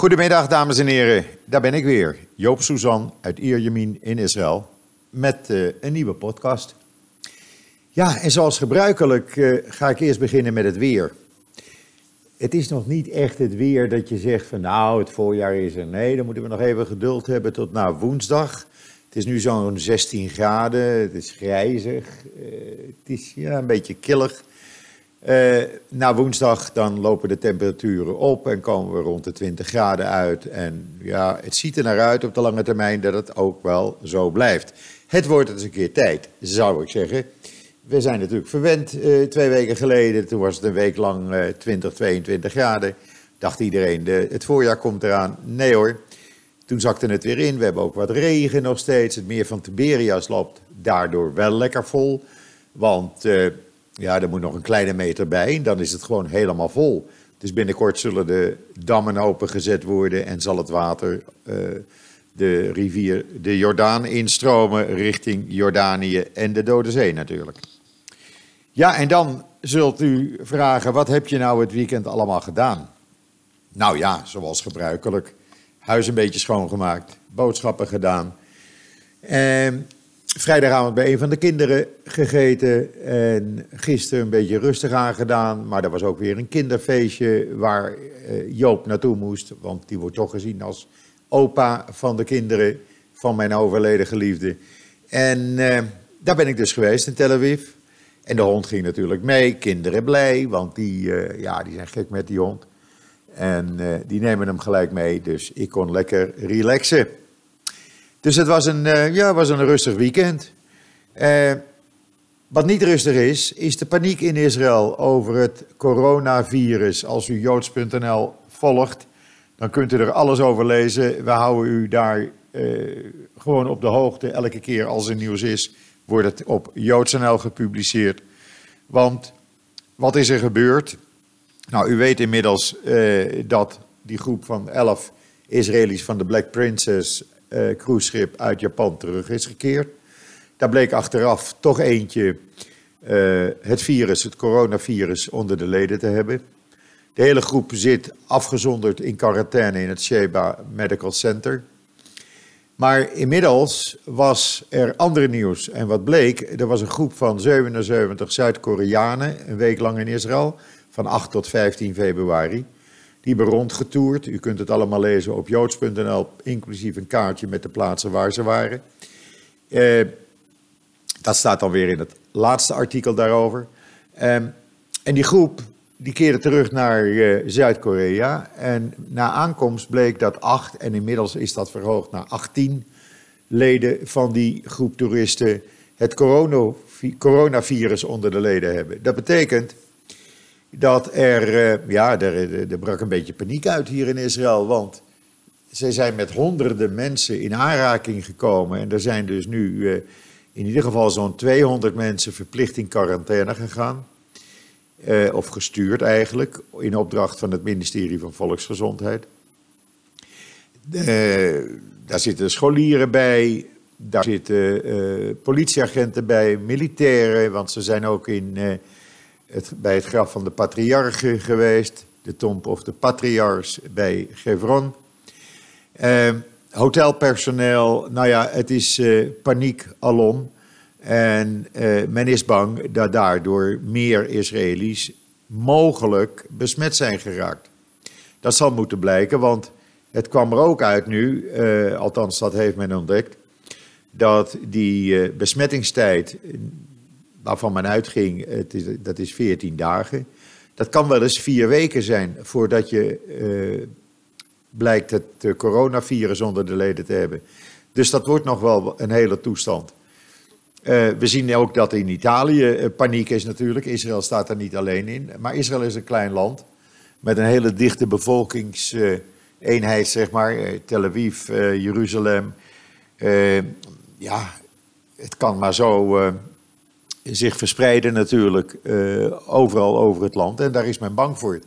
Goedemiddag, dames en heren. Daar ben ik weer, Joop Suzan uit Ierjemien in Israël, met uh, een nieuwe podcast. Ja, en zoals gebruikelijk uh, ga ik eerst beginnen met het weer. Het is nog niet echt het weer dat je zegt van nou, het voorjaar is er. Nee, dan moeten we nog even geduld hebben tot na woensdag. Het is nu zo'n 16 graden, het is grijzig, uh, het is ja, een beetje killig. Uh, na woensdag dan lopen de temperaturen op en komen we rond de 20 graden uit. En ja, het ziet er naar uit op de lange termijn dat het ook wel zo blijft. Het wordt eens een keer tijd, zou ik zeggen. We zijn natuurlijk verwend uh, twee weken geleden. Toen was het een week lang uh, 20, 22 graden. Dacht iedereen, de, het voorjaar komt eraan. Nee hoor, toen zakte het weer in. We hebben ook wat regen nog steeds. Het meer van Tiberias loopt daardoor wel lekker vol. Want ja, er moet nog een kleine meter bij. Dan is het gewoon helemaal vol. Dus binnenkort zullen de dammen opengezet worden en zal het water uh, de rivier de Jordaan instromen richting Jordanië en de Dode Zee natuurlijk. Ja, en dan zult u vragen, wat heb je nou het weekend allemaal gedaan? Nou ja, zoals gebruikelijk. Huis een beetje schoongemaakt, boodschappen gedaan. En vrijdagavond bij een van de kinderen gegeten. En gisteren een beetje rustig aangedaan. Maar er was ook weer een kinderfeestje waar Joop naartoe moest. Want die wordt toch gezien als opa van de kinderen van mijn overleden geliefde. En eh, daar ben ik dus geweest in Tel Aviv. En de hond ging natuurlijk mee. Kinderen blij, want die, uh, ja, die zijn gek met die hond. En die nemen hem gelijk mee. Dus ik kon lekker relaxen. Dus het was een, uh, ja, was een rustig weekend. Uh, wat niet rustig is, is de paniek in Israël over het coronavirus. Als u joods.nl volgt, dan kunt u er alles over lezen. We houden u daar uh, gewoon op de hoogte. Elke keer als er nieuws is, wordt het op joods.nl gepubliceerd. Want wat is er gebeurd? Nou, u weet inmiddels dat die groep van elf Israëli's van de Black Princess uh, cruiseschip uit Japan terug is gekeerd. Daar bleek achteraf toch eentje uh, het virus, het coronavirus, onder de leden te hebben. De hele groep zit afgezonderd in quarantaine in het Sheba Medical Center. Maar inmiddels was er ander nieuws. En wat bleek, er was een groep van 77 Zuid-Koreanen, een week lang in Israël, van 8 tot 15 februari. Die hebben rondgetoerd. U kunt het allemaal lezen op joods.nl, inclusief een kaartje met de plaatsen waar ze waren. Uh, dat staat dan weer in het laatste artikel daarover. Um, en die groep die keerde terug naar uh, Zuid-Korea. En na aankomst bleek dat acht, en inmiddels is dat verhoogd naar 18 leden van die groep toeristen het coronavirus onder de leden hebben. Dat betekent dat er, uh, ja, er, brak een beetje paniek uit hier in Israël, want ze zijn met honderden mensen in aanraking gekomen en er zijn dus nu uh, in ieder geval zo'n 200 mensen verplicht in quarantaine gegaan. Uh, of gestuurd eigenlijk, in opdracht van het ministerie van Volksgezondheid. daar zitten scholieren bij, daar zitten politieagenten bij, militairen, want ze zijn ook in het, bij het graf van de patriarchen geweest. De tomb of de patriarchs bij Gevron. Uh, hotelpersoneel, nou ja, het is uh, paniek alom. En uh, men is bang dat daardoor meer Israëli's mogelijk besmet zijn geraakt. Dat zal moeten blijken, want het kwam er ook uit nu, uh, althans dat heeft men ontdekt, dat die besmettingstijd waarvan men uitging, het is, dat is 14 dagen. Dat kan wel eens vier weken zijn voordat je uh, blijkt het coronavirus onder de leden te hebben. Dus dat wordt nog wel een hele toestand. Uh, we zien ook dat in Italië paniek is natuurlijk. Israël staat er niet alleen in. Maar Israël is een klein land met een hele dichte bevolkingseenheid, zeg maar. Tel Aviv, Jeruzalem. ja, het kan maar zo zich verspreiden natuurlijk uh, overal over het land. En daar is men bang voor.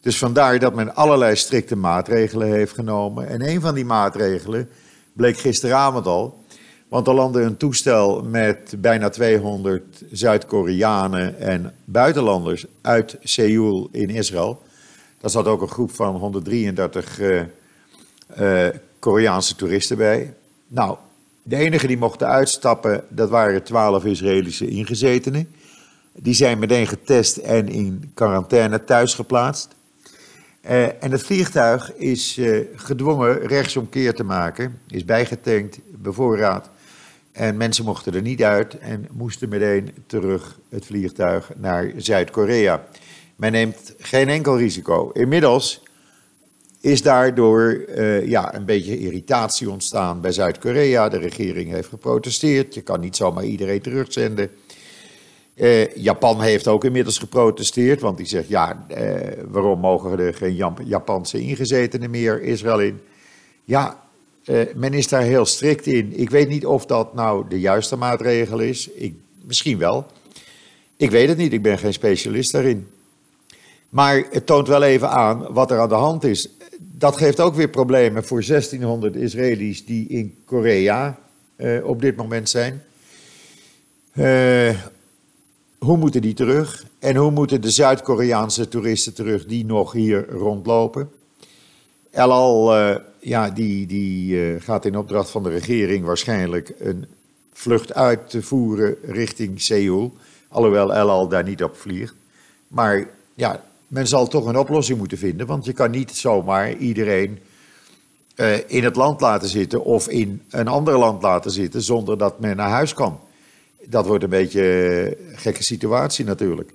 Dus vandaar dat men allerlei strikte maatregelen heeft genomen. En een van die maatregelen bleek gisteravond al. Want er landde een toestel met bijna 200 Zuid-Koreanen en buitenlanders uit Seoul in Israël. Daar zat ook een groep van 133 uh, uh, Koreaanse toeristen bij. Nou, de enige die mochten uitstappen, dat waren twaalf Israëlische ingezetenen. Die zijn meteen getest en in quarantaine thuis geplaatst. Uh, en het vliegtuig is uh, gedwongen rechtsomkeer te maken, is bijgetankt, bevoorraad. En mensen mochten er niet uit en moesten meteen terug het vliegtuig naar Zuid-Korea. Men neemt geen enkel risico. Inmiddels is daardoor uh, ja, een beetje irritatie ontstaan bij Zuid-Korea. De regering heeft geprotesteerd. Je kan niet zomaar iedereen terugzenden. Uh, Japan heeft ook inmiddels geprotesteerd, want die zegt: ja, uh, waarom mogen er geen Japanse ingezetenen meer Israël in? Ja, men is daar heel strikt in. Ik weet niet of dat nou de juiste maatregel is. Ik, misschien wel. Ik weet het niet, ik ben geen specialist daarin. Maar het toont wel even aan wat er aan de hand is dat geeft ook weer problemen voor 1600 Israëli's die in Korea uh, op dit moment zijn. Uh, hoe moeten die terug? En hoe moeten de Zuid-Koreaanse toeristen terug die nog hier rondlopen? El Al, uh, ja, die, die gaat in opdracht van de regering waarschijnlijk een vlucht uit te voeren richting Seoul. Alhoewel El Al daar niet op vliegt. Maar ja, men zal toch een oplossing moeten vinden, want je kan niet zomaar iedereen uh, in het land laten zitten of in een ander land laten zitten zonder dat men naar huis kan. Dat wordt een beetje een gekke situatie natuurlijk.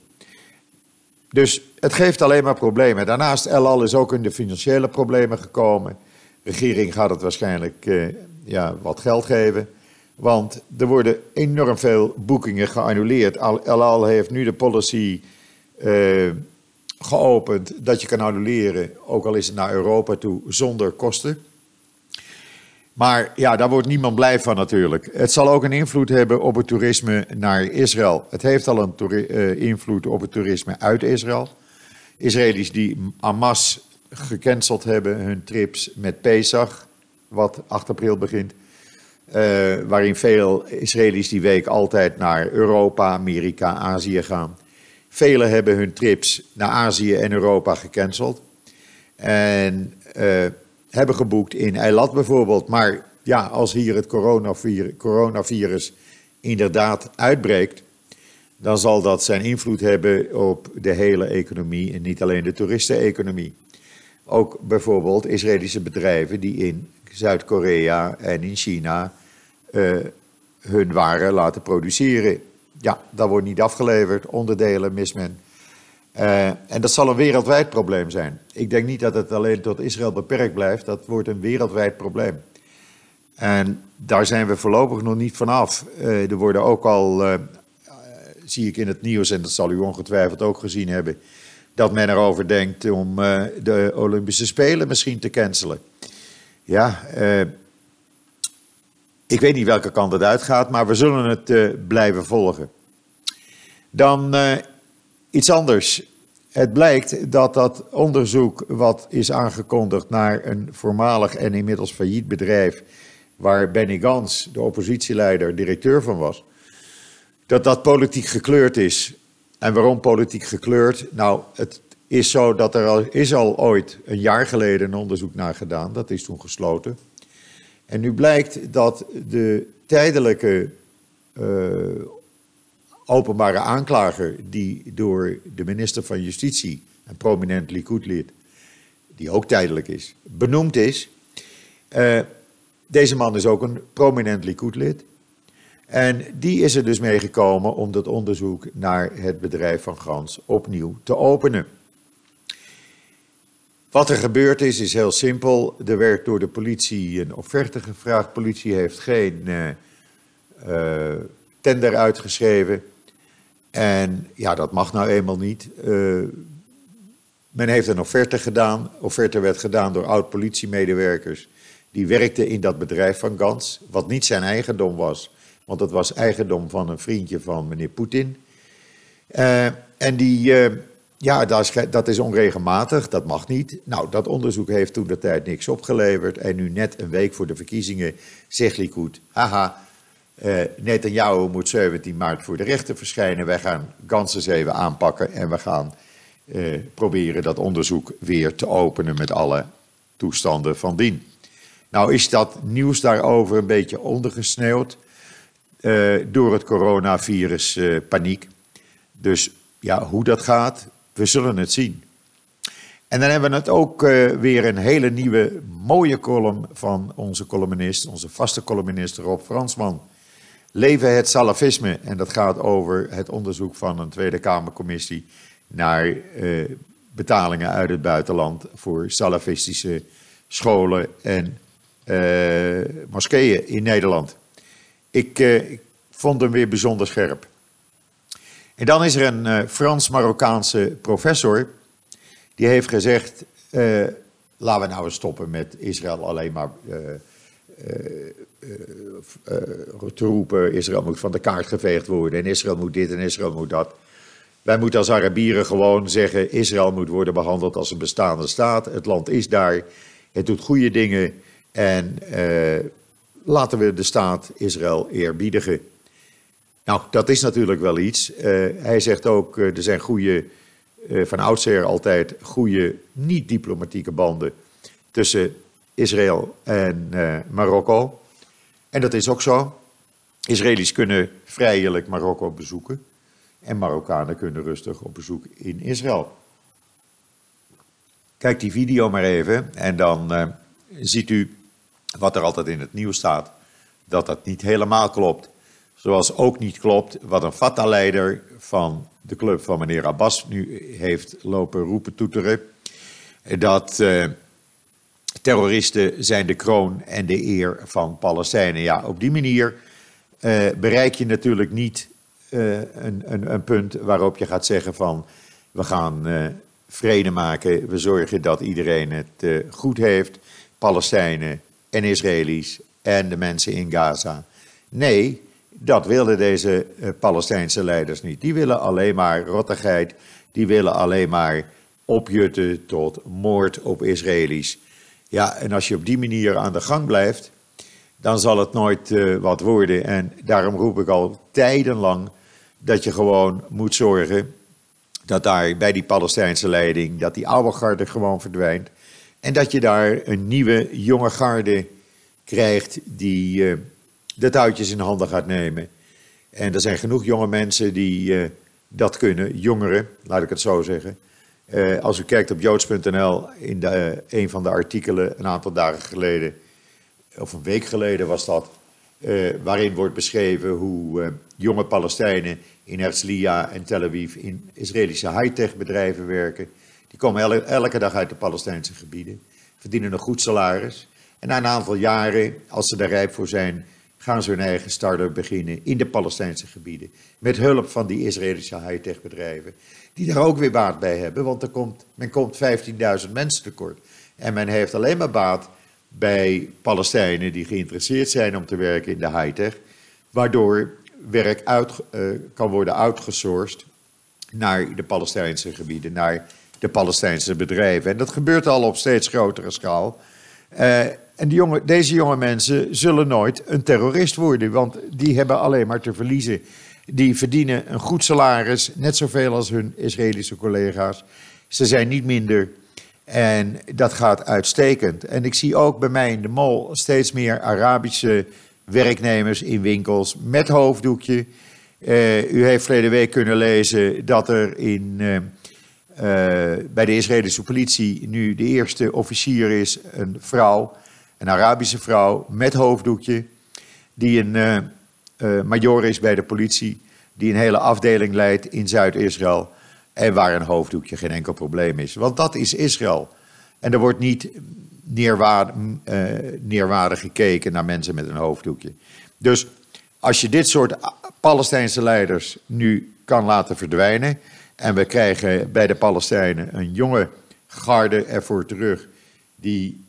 Dus het geeft alleen maar problemen. Daarnaast, El is ook in de financiële problemen gekomen. De regering gaat het waarschijnlijk uh, ja, wat geld geven. Want er worden enorm veel boekingen geannuleerd. El Al heeft nu de policy uh, geopend dat je kan annuleren, ook al is het naar Europa toe, zonder kosten. Maar ja, daar wordt niemand blij van natuurlijk. Het zal ook een invloed hebben op het toerisme naar Israël. Het heeft al een uh, invloed op het toerisme uit Israël. Israëli's die masse gecanceld hebben hun trips met Pesach, wat 8 april begint. Uh, waarin veel Israëli's die week altijd naar Europa, Amerika, Azië gaan. Velen hebben hun trips naar Azië en Europa gecanceld. En uh, hebben geboekt in Eilat bijvoorbeeld. Maar ja, als hier het coronavirus, inderdaad uitbreekt, dan zal dat zijn invloed hebben op de hele economie en niet alleen de toeristeneconomie. Ook bijvoorbeeld Israëlische bedrijven die in Zuid-Korea en in China uh, hun waren laten produceren. Ja, dat wordt niet afgeleverd, onderdelen mis men. Uh, en dat zal een wereldwijd probleem zijn. Ik denk niet dat het alleen tot Israël beperkt blijft, dat wordt een wereldwijd probleem. En daar zijn we voorlopig nog niet vanaf. Uh, er worden ook al, uh, zie ik in het nieuws, en dat zal u ongetwijfeld ook gezien hebben, dat men erover denkt om de Olympische Spelen misschien te cancelen. Ja, ik weet niet welke kant het uitgaat, maar we zullen het uh, blijven volgen. Dan uh, iets anders. Het blijkt dat dat onderzoek wat is aangekondigd naar een voormalig en inmiddels failliet bedrijf, waar Benny Gans, de oppositieleider, directeur van was, dat dat politiek gekleurd is. En waarom politiek gekleurd? Nou, het is zo dat er al, is al ooit een jaar geleden een onderzoek naar gedaan. Dat is toen gesloten. En nu blijkt dat de tijdelijke uh, openbare aanklager, die door de minister van Justitie, een prominent Likud-lid, die ook tijdelijk is, benoemd is. Uh, deze man is ook een prominent Likud-lid. En die is er dus meegekomen om dat onderzoek naar het bedrijf van Gans opnieuw te openen. Wat er gebeurd is, is heel simpel. Er werd door de politie een offerte gevraagd. De politie heeft geen uh, uh, tender uitgeschreven. En ja, dat mag nou eenmaal niet. Uh, men heeft een offerte gedaan. Offerte werd gedaan door oud-politiemedewerkers. Die werkten in dat bedrijf van Gans, wat niet zijn eigendom was. Want het was eigendom van een vriendje van meneer Poetin. en die ja, dat is, onregelmatig, dat mag niet. Nou, dat onderzoek heeft toen de tijd niks opgeleverd. En nu net een week voor de verkiezingen zegt Likud, haha, uh, Netanyahu moet 17 maart voor de rechter verschijnen. Wij gaan Gans even aanpakken en we gaan uh, proberen dat onderzoek weer te openen met alle toestanden van dien. Nou is dat nieuws daarover een beetje ondergesneeuwd uh, door het coronavirus paniek. Dus ja, hoe dat gaat, we zullen het zien. En dan hebben we het ook uh, weer een hele nieuwe mooie column van onze columnist, onze vaste columnist Rob Fransman. Leven het salafisme. En dat gaat over het onderzoek van een Tweede Kamercommissie naar uh, betalingen uit het buitenland voor salafistische scholen en uh, moskeeën in Nederland. Ik, ik, vond hem weer bijzonder scherp. En dan is er een Frans-Marokkaanse professor die heeft gezegd: laten we nou eens stoppen met Israël alleen maar te roepen: Israël moet van de kaart geveegd worden en Israël moet dit en Israël moet dat. Wij moeten als Arabieren gewoon zeggen: Israël moet worden behandeld als een bestaande staat. Het land is daar, het doet goede dingen en uh, laten we de staat Israël eerbiedigen. Nou, dat is natuurlijk wel iets. Uh, hij zegt ook: uh, er zijn goede, van oudsher altijd goede niet-diplomatieke banden tussen Israël en Marokko. En dat is ook zo. Israëli's kunnen vrijelijk Marokko bezoeken. En Marokkanen kunnen rustig op bezoek in Israël. Kijk die video maar even en dan ziet u wat er altijd in het nieuws staat. Dat dat niet helemaal klopt. Zoals ook niet klopt wat een Fatah-leider van de club van meneer Abbas nu heeft lopen roepen toeteren. Dat uh, terroristen zijn de kroon en de eer van Palestijnen. Ja, op die manier uh, bereik je natuurlijk niet uh, een, een, een, punt waarop je gaat zeggen van we gaan vrede maken, we zorgen dat iedereen het goed heeft, Palestijnen en Israëli's en de mensen in Gaza. Nee, dat willen deze Palestijnse leiders niet. Die willen alleen maar rottigheid, die willen alleen maar opjutten tot moord op Israëli's. Ja, en als je op die manier aan de gang blijft, dan zal het nooit uh, wat worden. En daarom roep ik al tijdenlang dat je gewoon moet zorgen dat daar bij die Palestijnse leiding, dat die oude garde gewoon verdwijnt. En dat je daar een nieuwe jonge garde krijgt die uh, de touwtjes in handen gaat nemen. En er zijn genoeg jonge mensen die uh, dat kunnen, jongeren, laat ik het zo zeggen. Uh, als u kijkt op joods.nl in de, een van de artikelen een aantal dagen geleden, of een week geleden was dat, waarin wordt beschreven hoe jonge Palestijnen in Herzliya en Tel Aviv in Israëlische high-tech bedrijven werken. Die komen elke dag uit de Palestijnse gebieden, verdienen een goed salaris. En na een aantal jaren, als ze daar rijp voor zijn, gaan ze hun eigen start-up beginnen in de Palestijnse gebieden. Met hulp van die Israëlische high-tech bedrijven, die daar ook weer baat bij hebben, want er komt, men komt 15.000 mensen tekort. En men heeft alleen maar baat bij Palestijnen die geïnteresseerd zijn om te werken in de high-tech, waardoor werk uit, uh, kan worden outgesourced naar de Palestijnse gebieden, naar de Palestijnse bedrijven. En dat gebeurt al op steeds grotere schaal. Uh, en die deze jonge mensen zullen nooit een terrorist worden, want die hebben alleen maar te verliezen. Die verdienen een goed salaris, net zoveel als hun Israëlische collega's. Ze zijn niet minder. En dat gaat uitstekend. En ik zie ook bij mij in de mol steeds meer Arabische werknemers in winkels met hoofddoekje. Uh, u heeft verleden week kunnen lezen dat er in, uh, uh, bij de Israëlische politie nu de eerste officier is, een vrouw, een Arabische vrouw met hoofddoekje, die een major is bij de politie, die een hele afdeling leidt in Zuid-Israël en waar een hoofddoekje geen enkel probleem is. Want dat is Israël. En er wordt niet neerwaardig, uh, neerwaardig gekeken naar mensen met een hoofddoekje. Dus als je dit soort Palestijnse leiders nu kan laten verdwijnen. en we krijgen bij de Palestijnen een jonge garde ervoor terug. die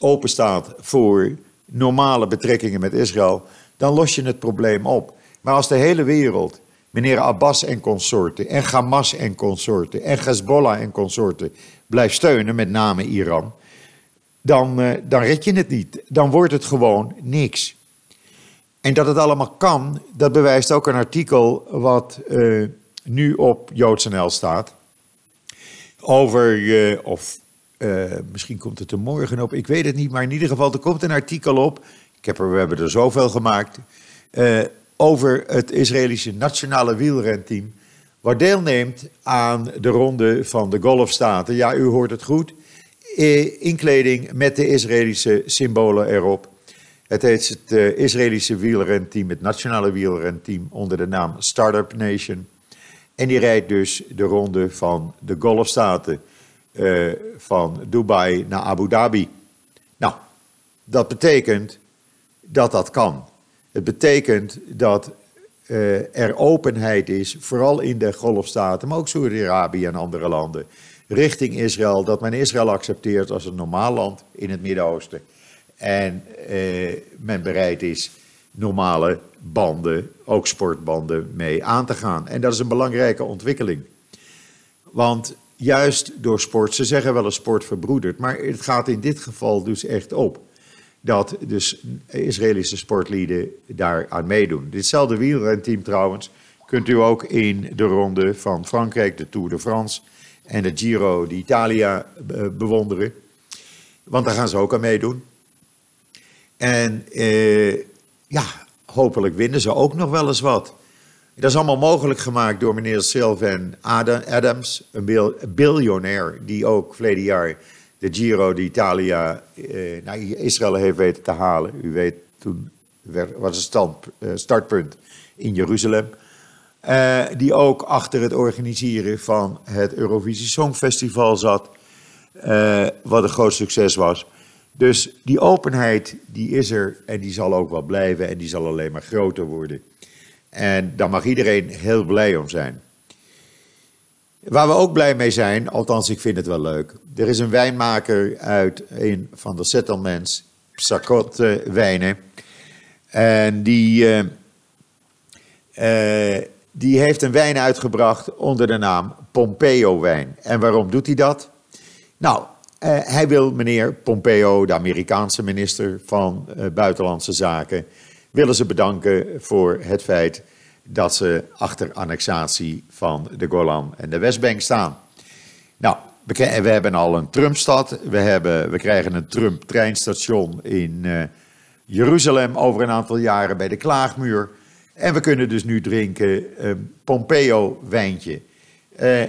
openstaat voor normale betrekkingen met Israël. dan los je het probleem op. Maar als de hele wereld meneer Abbas en consorten, en Hamas en consorten, en Hezbollah en consorten blijft steunen, met name Iran, dan, uh, dan red je het niet. Dan wordt het gewoon niks. En dat het allemaal kan, dat bewijst ook een artikel wat uh, nu op JoodsNL staat. Over, of eh, misschien komt het er morgen op, ik weet het niet, maar in ieder geval, er komt een artikel op. Ik heb er, we hebben er zoveel gemaakt. Uh, over het Israëlische nationale wielrenteam. Wat deelneemt aan de ronde van de Golfstaten. Ja, u hoort het goed. Inkleding met de Israëlische symbolen erop. Het heet het Israëlische wielrenteam, het nationale wielrenteam, onder de naam Startup Nation. En die rijdt dus de ronde van de Golfstaten. Uh, van Dubai naar Abu Dhabi. Nou, dat betekent dat dat kan. Het betekent dat uh, er openheid is, vooral in de Golfstaten, maar ook Saudi-Arabië en andere landen, richting Israël, dat men Israël accepteert als een normaal land in het Midden-Oosten. En uh, men bereid is normale banden, ook sportbanden, mee aan te gaan. En dat is een belangrijke ontwikkeling. Want juist door sport, ze zeggen wel eens sport verbroedert, maar het gaat in dit geval dus echt op dat dus Israëlische sportlieden daar aan meedoen. Ditzelfde wielrenteam trouwens kunt u ook in de ronde van Frankrijk, de Tour de France en de Giro d'Italia eh, bewonderen. Want daar gaan ze ook aan meedoen. En eh, ja, hopelijk winnen ze ook nog wel eens wat. Dat is allemaal mogelijk gemaakt door meneer Sylvain Adams, een biljonair die ook verleden jaar de Giro d'Italia eh, naar Israël heeft weten te halen. U weet, toen was het eh, startpunt in Jeruzalem. Uh, die ook achter het organiseren van het Eurovisie Songfestival zat. Uh, wat een groot succes was. Dus die openheid die is er en die zal ook wel blijven en die zal alleen maar groter worden. En daar mag iedereen heel blij om zijn. Waar we ook blij mee zijn, althans ik vind het wel leuk. Er is een wijnmaker uit een van de settlements, Psakot wijnen. En die, uh, uh, die heeft een wijn uitgebracht onder de naam Pompeo wijn. En waarom doet hij dat? Nou, uh, hij wil meneer Pompeo, de Amerikaanse minister van Buitenlandse Zaken, willen ze bedanken voor het feit dat ze achter annexatie van de Golan en de Westbank staan. Nou, we, hebben al een Trumpstad, we, we krijgen een Trump-treinstation in uh, Jeruzalem over een aantal jaren bij de Klaagmuur. En we kunnen dus nu drinken een Pompeo-wijntje. Uh,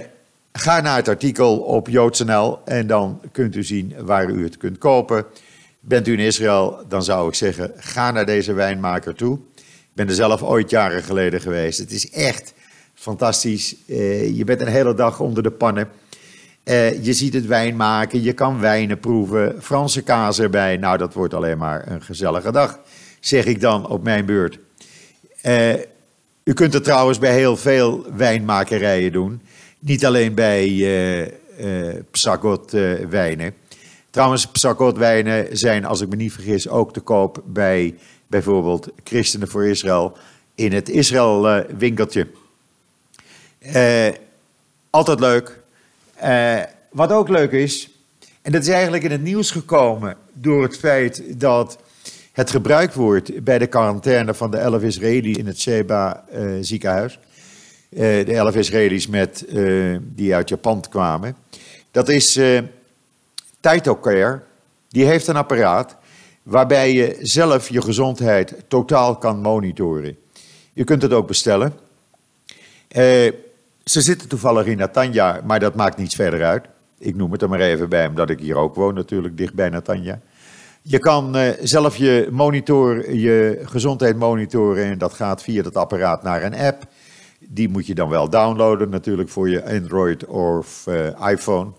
ga naar het artikel op JoodsNL en dan kunt u zien waar u het kunt kopen. Bent u in Israël, dan zou ik zeggen, ga naar deze wijnmaker toe. Ik ben er zelf ooit jaren geleden geweest. Het is echt fantastisch. Uh, je bent een hele dag onder de pannen. Uh, je ziet het wijn maken, je kan wijnen proeven, Franse kaas erbij. Nou, dat wordt alleen maar een gezellige dag, zeg ik dan op mijn beurt. Uh, u kunt het trouwens bij heel veel wijnmakerijen doen. Niet alleen bij Psagot wijnen. Trouwens, Psagot wijnen zijn, als ik me niet vergis, ook te koop bij bijvoorbeeld Christenen voor Israël in het Israël-winkeltje. Uh, altijd leuk. Uh, wat ook leuk is, en dat is eigenlijk in het nieuws gekomen door het feit dat het gebruikt wordt bij de quarantaine van de elf Israëli's in het Sheba ziekenhuis. de elf Israëli's met, die uit Japan kwamen. Dat is Taito Care. Die heeft een apparaat waarbij je zelf je gezondheid totaal kan monitoren. Je kunt het ook bestellen. Uh, ze zitten toevallig in Natanja, maar dat maakt niets verder uit. Ik noem het er maar even bij, omdat ik hier ook woon, natuurlijk dicht bij Natanja. Je kan uh, zelf je, monitor, je gezondheid monitoren en dat gaat via dat apparaat naar een app. Die moet je dan wel downloaden, natuurlijk voor je Android of uh, iPhone.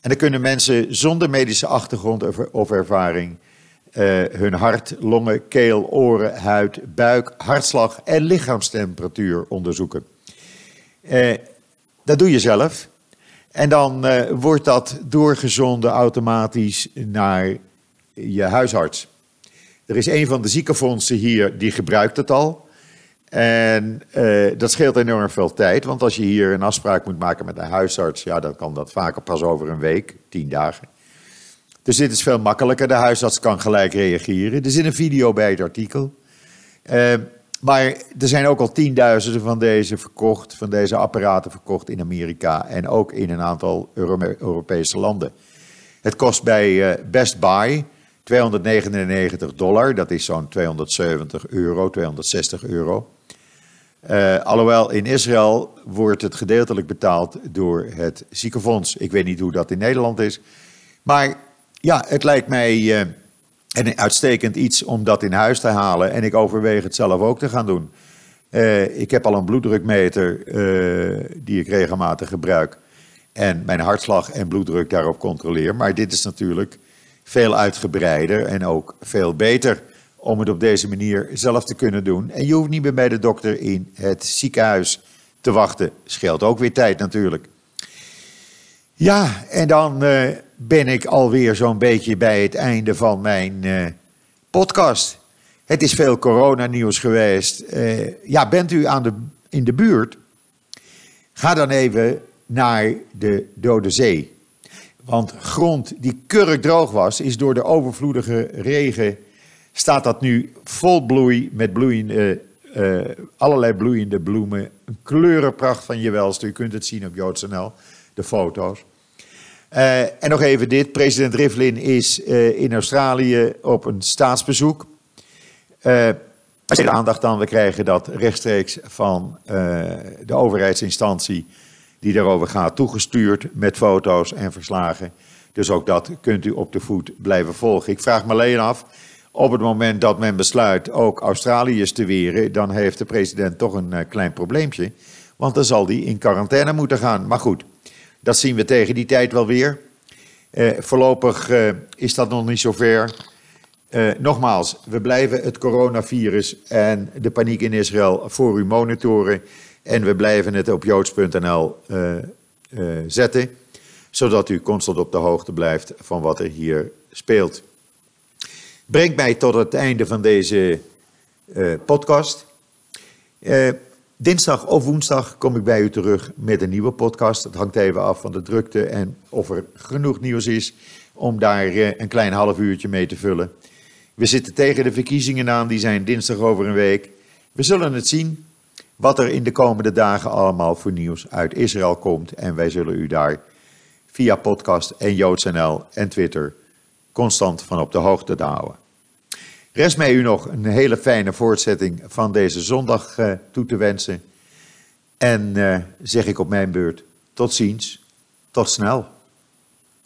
En dan kunnen mensen zonder medische achtergrond of ervaring uh, hun hart, longen, keel, oren, huid, buik, hartslag en lichaamstemperatuur onderzoeken. Uh, dat doe je zelf. En dan uh, wordt dat doorgezonden automatisch naar je huisarts. Er is een van de ziekenfondsen hier die gebruikt het al. En dat scheelt enorm veel tijd, want als je hier een afspraak moet maken met een huisarts, ja, dan kan dat vaker pas over een week, tien dagen. Dus dit is veel makkelijker. De huisarts kan gelijk reageren. Er zit een video bij het artikel. Uh, maar er zijn ook al tienduizenden van deze verkocht, van deze apparaten verkocht in Amerika en ook in een aantal Europese landen. Het kost bij Best Buy 299 dollar, dat is zo'n 270 euro, 260 euro. Uh, alhoewel in Israël wordt het gedeeltelijk betaald door het ziekenfonds. Ik weet niet hoe dat in Nederland is. Maar ja, het lijkt mij uh, een uitstekend iets om dat in huis te halen. En ik overweeg het zelf ook te gaan doen. Uh, ik heb al een bloeddrukmeter die ik regelmatig gebruik. En mijn hartslag en bloeddruk daarop controleer. Maar dit is natuurlijk veel uitgebreider en ook veel beter om het op deze manier zelf te kunnen doen. En je hoeft niet meer bij de dokter in het ziekenhuis te wachten. Scheelt ook weer tijd natuurlijk. Ja, en dan uh, ben ik alweer zo'n beetje bij het einde van mijn uh, podcast. Het is veel coronanieuws geweest. Uh, ja, bent u aan de, in de buurt? Ga dan even naar de Dode Zee. Want grond die kurkdroog was, is door de overvloedige regen staat dat nu vol bloei met bloeiende, uh, allerlei bloeiende bloemen. Een kleurenpracht van je welste. U kunt het zien op JoodsNL, de foto's. Uh, en nog even dit. President Rivlin is in Australië op een staatsbezoek. De aandacht dan, we krijgen dat rechtstreeks van de overheidsinstantie die daarover gaat toegestuurd met foto's en verslagen. Dus ook dat kunt u op de voet blijven volgen. Ik vraag me alleen af, op het moment dat men besluit ook Australiërs te weren, dan heeft de president toch een uh, klein probleempje. Want dan zal hij in quarantaine moeten gaan. Maar goed, dat zien we tegen die tijd wel weer. Uh, voorlopig uh, is dat nog niet zover. nogmaals, we blijven het coronavirus en de paniek in Israël voor u monitoren. En we blijven het op joods.nl zetten, zodat u constant op de hoogte blijft van wat er hier speelt brengt mij tot het einde van deze uh, podcast. Dinsdag of woensdag kom ik bij u terug met een nieuwe podcast. Het hangt even af van de drukte en of er genoeg nieuws is om daar een klein half uurtje mee te vullen. We zitten tegen de verkiezingen aan, die zijn dinsdag over een week. We zullen het zien wat er in de komende dagen allemaal voor nieuws uit Israël komt. En wij zullen u daar via podcast en JoodsNL en Twitter constant van op de hoogte te houden. Rest mij u nog een hele fijne voortzetting van deze zondag uh, toe te wensen. En uh, zeg ik op mijn beurt tot ziens, tot snel.